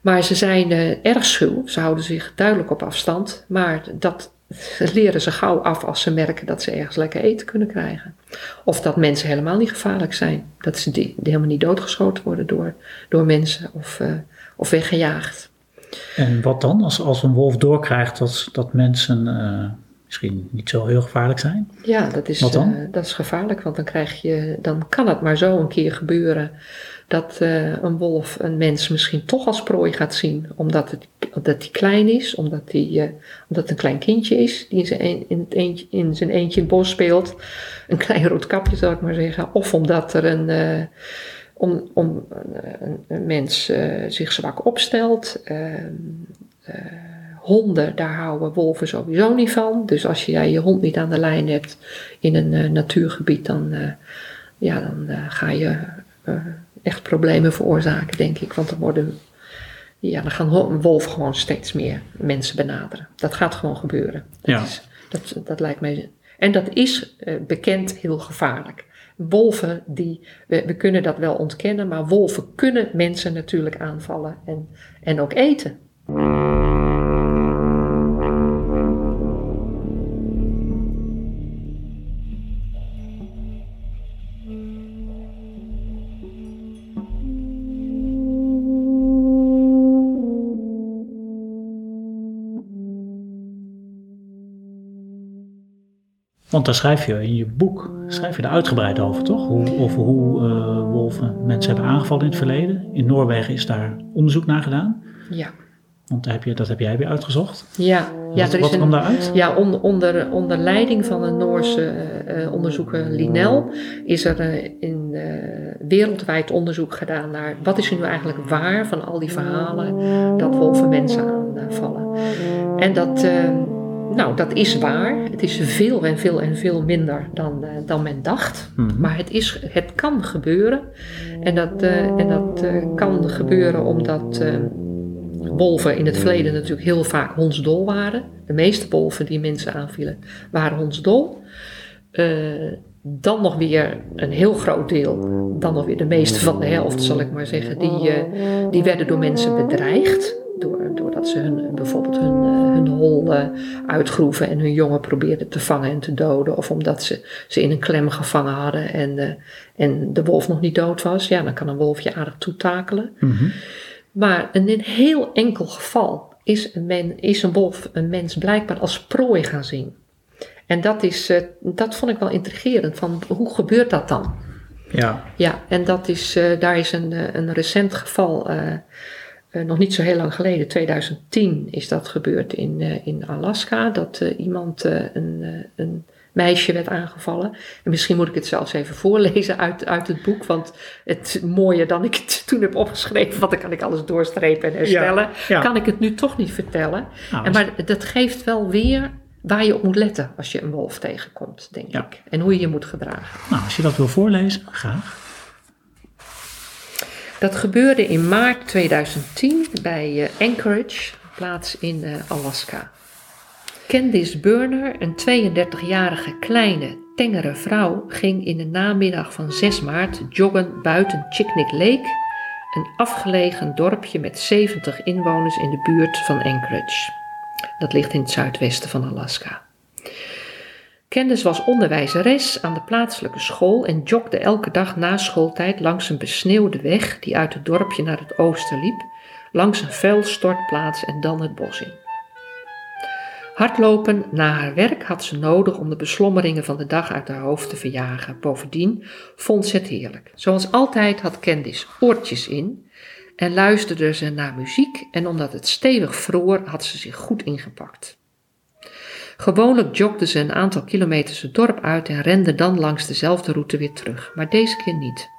Maar ze zijn erg schuw. Ze houden zich duidelijk op afstand. Maar dat leren ze gauw af als ze merken dat ze ergens lekker eten kunnen krijgen. Of dat mensen helemaal niet gevaarlijk zijn. Dat ze die, die helemaal niet doodgeschoten worden door, door mensen of, eh, of weggejaagd. En wat dan als, als een wolf doorkrijgt dat, dat mensen eh, misschien niet zo heel gevaarlijk zijn? Ja, dat is, eh, dat is gevaarlijk, want dan, krijg je, dan kan het maar zo een keer gebeuren dat eh, een wolf een mens misschien toch als prooi gaat zien, omdat het, omdat klein is, omdat hij eh, omdat het een klein kindje is die in zijn, in, eentje, in zijn eentje in het bos speelt. Een klein rood kapje zou ik maar zeggen. Of omdat er een, eh, om, om een, mens zich zwak opstelt. Ehm, eh, honden, daar houden wolven sowieso niet van. Dus als jij je hond niet aan de lijn hebt in een natuurgebied, dan, ja, dan ga je echt problemen veroorzaken, denk ik. Want dan worden. Ja, dan gaan wolven gewoon steeds meer mensen benaderen. Dat gaat gewoon gebeuren. Dat, Ja. is, dat, dat lijkt mij. En dat is eh, bekend heel gevaarlijk. Wolven, die, we, we kunnen dat wel ontkennen, maar wolven kunnen mensen natuurlijk aanvallen en, en ook eten. Want daar schrijf je in je boek, schrijf je er uitgebreid over, toch? Hoe, over hoe eh, wolven mensen hebben aangevallen in het verleden. In Noorwegen is daar onderzoek naar gedaan. Ja, Want daar heb je, dat heb jij weer uitgezocht. Ja, ja wat er wat kwam een, daaruit? ja onder, onder, onder leiding van een Noorse eh, onderzoeker Linel is er eh, in, wereldwijd onderzoek gedaan naar wat is er nu eigenlijk waar van al die verhalen dat wolven mensen aanvallen. En dat, eh, nou, dat is waar. Het is veel en veel en veel minder dan, eh, dan men dacht. Mhm. Maar het, is, het kan gebeuren. En dat, eh, en dat eh, kan gebeuren omdat wolven in het verleden natuurlijk heel vaak hondsdol waren. De meeste wolven die mensen aanvielen waren hondsdol. Dan nog weer een heel groot deel, dan nog weer de meeste van de helft zal ik maar zeggen, die, die werden door mensen bedreigd. Door, doordat ze hun, bijvoorbeeld hun, eh, hun hol eh, uitgroeven en hun jongen probeerden te vangen en te doden. Of omdat ze ze in een klem gevangen hadden en, eh, en de wolf nog niet dood was. Ja, dan kan een wolf je aardig toetakelen. Mhm. Maar in een heel enkel geval is een, men, is een wolf een mens blijkbaar als prooi gaan zien. En dat, is, dat vond ik wel intrigerend. Van hoe gebeurt dat dan? Ja, Ja, en dat is, daar is een, een recent geval, eh, nog niet zo heel lang geleden, 2010 is dat gebeurd in, eh, in Alaska. Dat eh, iemand, een, een meisje werd aangevallen. En misschien moet ik het zelfs even voorlezen uit, uit het boek, want het mooie dan ik het toen heb opgeschreven, want dan kan ik alles doorstrepen en herstellen, ja. kan ik het nu toch niet vertellen. Nou, En maar dat geeft wel weer waar je op moet letten als je een wolf tegenkomt, denk Ja. ik. En hoe je je moet gedragen. nou, als je dat wil voorlezen, graag. Dat gebeurde in maart 2010 bij eh, Anchorage, een plaats in eh, Alaska. Candice Burner, een 32-jarige kleine, tengere vrouw, ging in de namiddag van 6 maart joggen buiten Chicknick Lake, een afgelegen dorpje met 70 inwoners in de buurt van Anchorage. Dat ligt in het zuidwesten van Alaska. Candice was onderwijzeres aan de plaatselijke school en jogde elke dag na schooltijd langs een besneeuwde weg die uit het dorpje naar het oosten liep, langs een vuilstortplaats en dan het bos in. Hardlopen na haar werk had ze nodig om de beslommeringen van de dag uit haar hoofd te verjagen. Bovendien vond ze het heerlijk. Zoals altijd had Candice oortjes in en luisterde ze naar muziek en omdat het stevig vroor had ze zich goed ingepakt. Gewoonlijk jogde ze een aantal kilometers het dorp uit en rende dan langs dezelfde route weer terug, maar deze keer niet.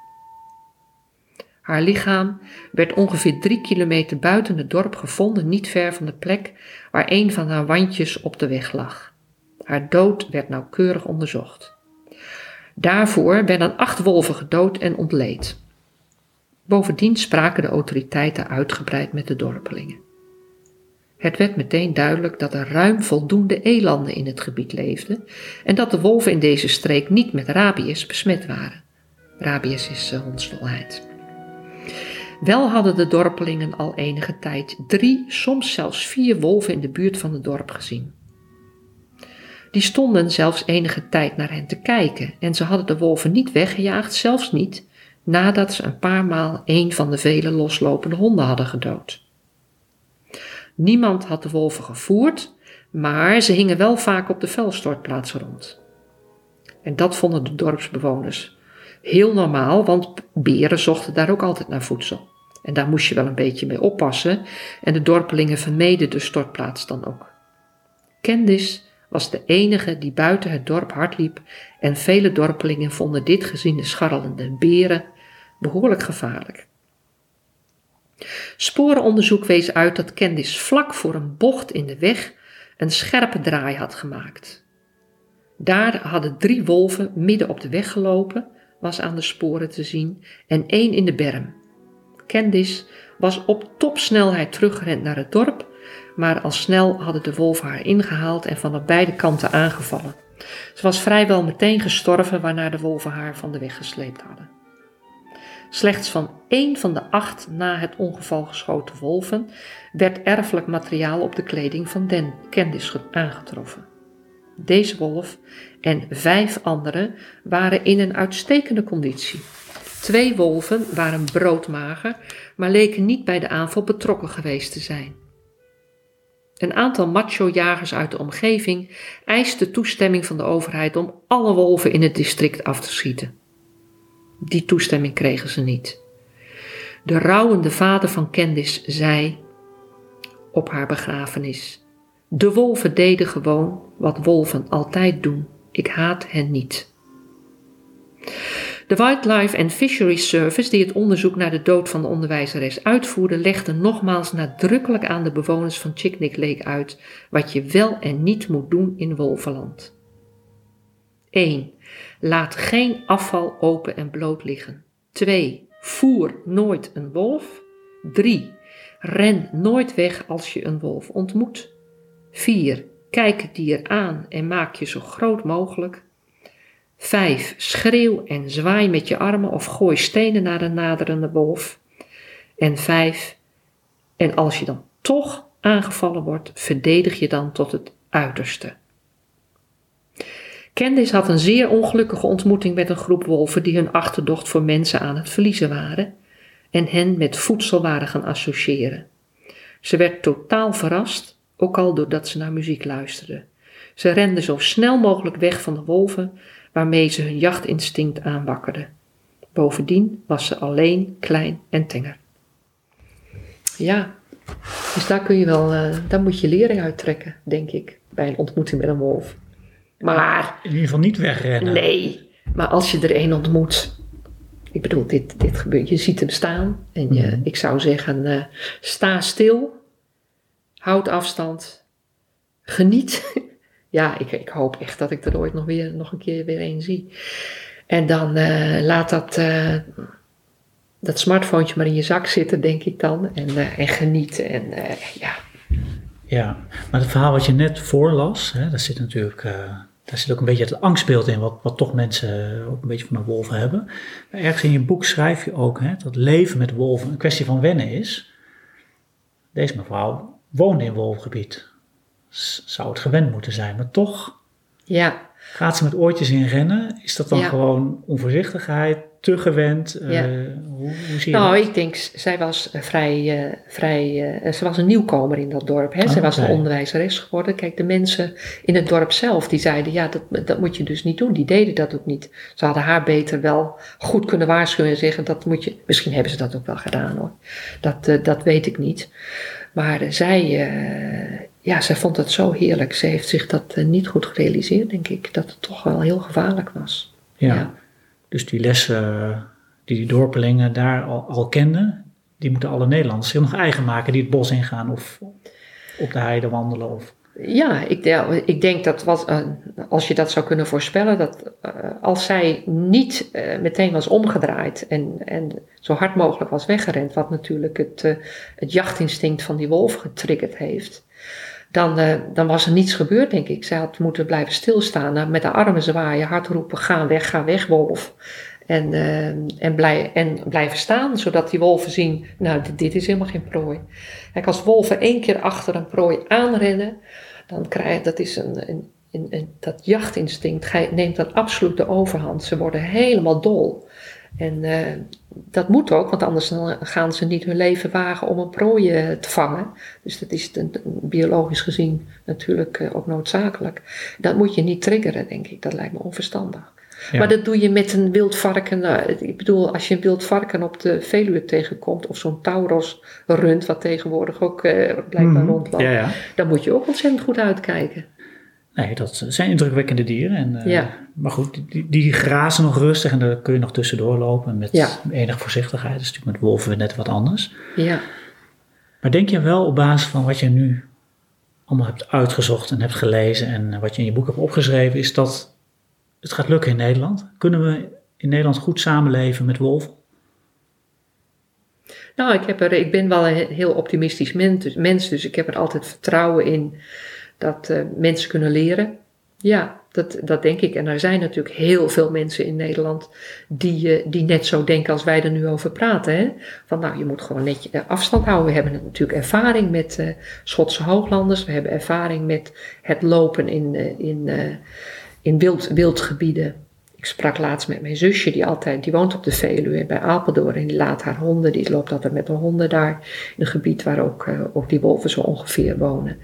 Haar lichaam werd ongeveer drie kilometer buiten het dorp gevonden, niet ver van de plek waar een van haar wandjes op de weg lag. Haar dood werd nauwkeurig onderzocht. Daarvoor werden acht wolven gedood en ontleed. Bovendien spraken de autoriteiten uitgebreid met de dorpelingen. Het werd meteen duidelijk dat er ruim voldoende elanden in het gebied leefden en dat de wolven in deze streek niet met rabies besmet waren. Rabies is uh, hondsdolheid. Wel hadden de dorpelingen al enige tijd drie, soms zelfs vier wolven in de buurt van het dorp gezien. Die stonden zelfs enige tijd naar hen te kijken en ze hadden de wolven niet weggejaagd, zelfs niet nadat ze een paar maal een van de vele loslopende honden hadden gedood. Niemand had de wolven gevoerd, maar ze hingen wel vaak op de vuilstortplaats rond. En dat vonden de dorpsbewoners heel normaal, want beren zochten daar ook altijd naar voedsel. En daar moest je wel een beetje mee oppassen en de dorpelingen vermeden de stortplaats dan ook. Candice was de enige die buiten het dorp hardliep en vele dorpelingen vonden dit gezien de scharrelende beren behoorlijk gevaarlijk. Sporenonderzoek wees uit dat Candice vlak voor een bocht in de weg een scherpe draai had gemaakt. Daar hadden drie wolven midden op de weg gelopen, was aan de sporen te zien, en één in de berm. Candice was op topsnelheid teruggerend naar het dorp, maar al snel hadden de wolven haar ingehaald en van beide kanten aangevallen. Ze was vrijwel meteen gestorven, waarna de wolven haar van de weg gesleept hadden. Slechts van één van de acht na het ongeval geschoten wolven werd erfelijk materiaal op de kleding van Den Candice aangetroffen. Deze wolf en vijf anderen waren in een uitstekende conditie. Twee wolven waren broodmager, maar leken niet bij de aanval betrokken geweest te zijn. Een aantal macho-jagers uit de omgeving eiste toestemming van de overheid om alle wolven in het district af te schieten. Die toestemming kregen ze niet. De rouwende vader van Candice zei: op haar begrafenis. De wolven deden gewoon wat wolven altijd doen. Ik haat hen niet. De Wildlife and Fisheries Service, die het onderzoek naar de dood van de onderwijzeres uitvoerde, legde nogmaals nadrukkelijk aan de bewoners van Chicknick Lake uit wat je wel en niet moet doen in Wolvenland. 1. Laat geen afval open en bloot liggen. 2. Voer nooit een wolf. 3. Ren nooit weg als je een wolf ontmoet. 4. Kijk het dier aan en maak je zo groot mogelijk. 5. Schreeuw en zwaai met je armen of gooi stenen naar een naderende wolf. En 5. En als je dan toch aangevallen wordt, verdedig je dan tot het uiterste. Candice had een zeer ongelukkige ontmoeting met een groep wolven die hun achterdocht voor mensen aan het verliezen waren en hen met voedsel waren gaan associëren. Ze werd totaal verrast, ook al doordat ze naar muziek luisterde. Ze rende zo snel mogelijk weg van de wolven, waarmee ze hun jachtinstinct aanwakkerde. Bovendien was ze alleen, klein en tenger. Ja, dus daar kun je wel, uh, daar moet je lering uit trekken, denk ik, bij een ontmoeting met een wolf. Maar. In ieder geval niet wegrennen. Nee, maar als je er een ontmoet. Ik bedoel, dit, dit gebeurt. Je ziet hem staan. En je, mhm. ik zou zeggen: uh, sta stil. Houd afstand. Geniet. ja, ik, ik hoop echt dat ik er ooit nog, weer, nog een keer weer een zie. En dan uh, laat dat, uh, dat smartphone maar in je zak zitten, denk ik dan. En, en genieten. En ja. Ja, maar het verhaal wat je net voorlas, hè, daar zit natuurlijk daar zit ook een beetje het angstbeeld in, wat, wat toch mensen ook een beetje van de wolven hebben. Maar ergens in je boek schrijf je ook hè, dat leven met wolven een kwestie van wennen is. Deze mevrouw woonde in wolfgebied. Zou het gewend moeten zijn, maar toch ja. gaat ze met oortjes in rennen. Is dat dan gewoon onvoorzichtigheid, te gewend? Eh, hoe, hoe, zie je nou, ik denk, zij was uh, vrij, uh, vrij ze was een nieuwkomer in dat dorp. Hè? Oh, zij was een onderwijzeres geworden. Kijk, de mensen in het dorp zelf, die zeiden, ja, dat, dat moet je dus niet doen. Die deden dat ook niet. Ze hadden haar beter wel goed kunnen waarschuwen en zeggen, dat moet je, misschien hebben ze dat ook wel gedaan hoor. Dat, dat weet ik niet. Maar zij, ja, zij vond het zo heerlijk. Ze heeft zich dat niet goed gerealiseerd, denk ik. Dat het toch wel heel gevaarlijk was. ja. Dus die lessen die die dorpelingen daar al, kenden, die moeten alle Nederlanders zich nog eigen maken die het bos ingaan of op de heide wandelen. Of... Ja, ik, ik denk dat eh, als je dat zou kunnen voorspellen, dat uh, als zij niet meteen was omgedraaid en, en zo hard mogelijk was weggerend, wat natuurlijk het, het jachtinstinct van die wolf getriggerd heeft, dan, dan was er niets gebeurd, denk ik. Zij had moeten blijven stilstaan, met de armen zwaaien, hard roepen, ga weg, ga weg, wolf. En, uh, en, blij, en blijven staan, zodat die wolven zien, nou, dit, is helemaal geen prooi. Kijk, als wolven één keer achter een prooi aanrennen, dan krijg dat is een, een, een, dat jachtinstinct neemt dan absoluut de overhand. Ze worden helemaal dol. En uh, dat moet ook, want anders gaan ze niet hun leven wagen om een prooi eh, te vangen. Dus dat is biologisch gezien natuurlijk uh, ook noodzakelijk. Dat moet je niet triggeren, denk ik. Dat lijkt me onverstandig. Maar dat doe je met een wild varken. Nou, ik bedoel, als je een wild varken op de Veluwe tegenkomt, of zo'n Tauros rund, wat tegenwoordig ook uh, blijkbaar mm rondloopt, dan moet je ook ontzettend goed uitkijken. Nee, dat zijn indrukwekkende dieren. En, uh, ja. Maar goed, die, die, grazen nog rustig en daar kun je nog tussendoor lopen met ja. enige voorzichtigheid. Dat is natuurlijk met wolven net wat anders. Ja. Maar denk je wel op basis van wat je nu allemaal hebt uitgezocht en hebt gelezen en wat je in je boek hebt opgeschreven, is dat het gaat lukken in Nederland? Kunnen we in Nederland goed samenleven met wolven? Nou, ik, heb er, ik ben wel een heel optimistisch mens, dus ik heb er altijd vertrouwen in dat uh, mensen kunnen leren. Ja, dat, dat denk ik. En er zijn natuurlijk heel veel mensen in Nederland die, uh, die net zo denken als wij er nu over praten. Hè? Van nou, je moet gewoon net afstand houden. We hebben natuurlijk ervaring met uh, Schotse hooglanders. We hebben ervaring met het lopen in, in in wild, wildgebieden. Ik sprak laatst met mijn zusje, die, altijd, die woont op de Veluwe bij Apeldoorn. En die laat haar honden, die loopt altijd met haar honden daar. In een gebied waar ook, uh, ook die wolven zo ongeveer wonen.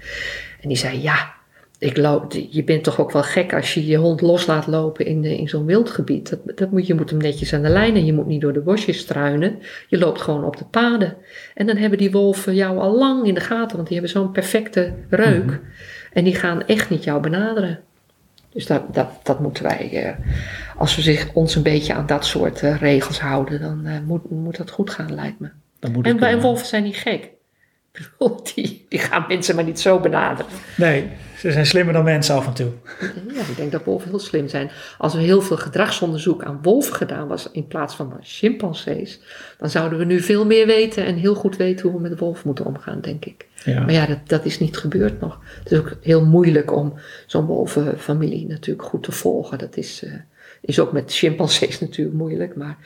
En die zei, ja, ik loop, je bent toch ook wel gek als je je hond los laat lopen in, in zo'n wildgebied. Dat, dat moet, je moet hem netjes aan de lijn en je moet niet door de bosjes struinen. Je loopt gewoon op de paden. En dan hebben die wolven jou al lang in de gaten, want die hebben zo'n perfecte reuk. Mhm. En die gaan echt niet jou benaderen. Dus dat, dat, dat moeten wij, uh, als we zich, ons een beetje aan dat soort uh, regels houden, dan uh, moet, moet dat goed gaan, lijkt me. en, en wolven zijn niet gek. Die, die gaan mensen maar niet zo benaderen. Nee, ze zijn slimmer dan mensen af en toe. Ja, ik denk dat wolven heel slim zijn. Als er heel veel gedragsonderzoek aan wolven gedaan was in plaats van chimpansees, dan zouden we nu veel meer weten en heel goed weten hoe we met wolven moeten omgaan, denk ik. Ja. Maar ja, dat, dat is niet gebeurd nog. Het is ook heel moeilijk om zo'n wolvenfamilie natuurlijk goed te volgen. Dat is, uh, is ook met chimpansees natuurlijk moeilijk. Maar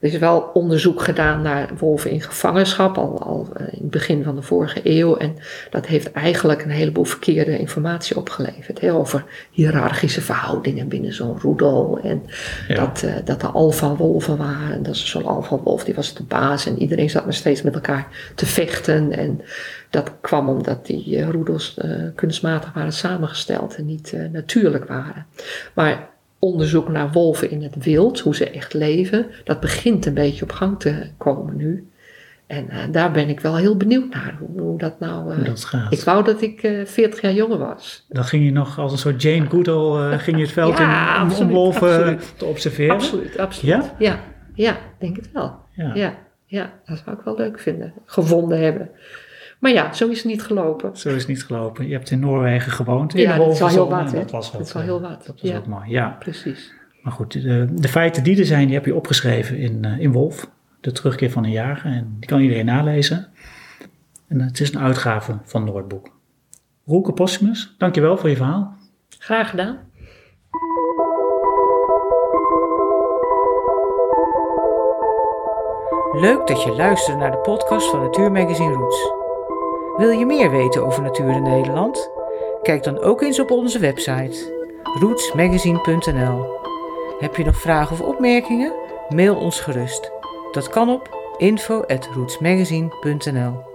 er is wel onderzoek gedaan naar wolven in gevangenschap, al, al eh, in het begin van de vorige eeuw. En dat heeft eigenlijk een heleboel verkeerde informatie opgeleverd. Hè, over hiërarchische verhoudingen binnen zo'n roedel. En dat, uh, dat er alfa-wolven waren. Dat is zo'n alfa-wolf, die was de baas. En iedereen zat maar steeds met elkaar te vechten. En dat kwam omdat die uh, roedels kunstmatig waren samengesteld en niet natuurlijk waren. Maar onderzoek naar wolven in het wild, hoe ze echt leven, dat begint een beetje op gang te komen nu. En uh, daar ben ik wel heel benieuwd naar, hoe, hoe dat nou... Uh, dat gaat. Ik wou dat ik uh, eh, 40 jaar jonger was. Dan ging je nog als een soort Jane Goodall, ging je het veld ja, in om, absoluut, om wolven absoluut. te observeren? Absoluut, absoluut. Ja? Ja, ja denk het wel. Ja. ja. Ja, dat zou ik wel leuk vinden, gevonden hebben. Maar ja, zo is het niet gelopen. Zo is het niet gelopen. Je hebt in Noorwegen gewoond. ja, dat is wel heel wat. Dat was, dat is wel heel wat. Dat was ja. ook mooi, ja. Precies. Maar goed, de, de, feiten die er zijn, die heb je opgeschreven in, uh, in Wolf. De terugkeer van een jager. En die kan iedereen nalezen. En het is een uitgave van Noordboek. Roelke Postumus, dankjewel voor je verhaal. Graag gedaan. Leuk dat je luistert naar de podcast van Natuurmagazine Roots. Wil je meer weten over natuur in Nederland? Kijk dan ook eens op onze website rootsmagazine.nl. Heb je nog vragen of opmerkingen? Mail ons gerust. Dat kan op info@rootsmagazine.nl.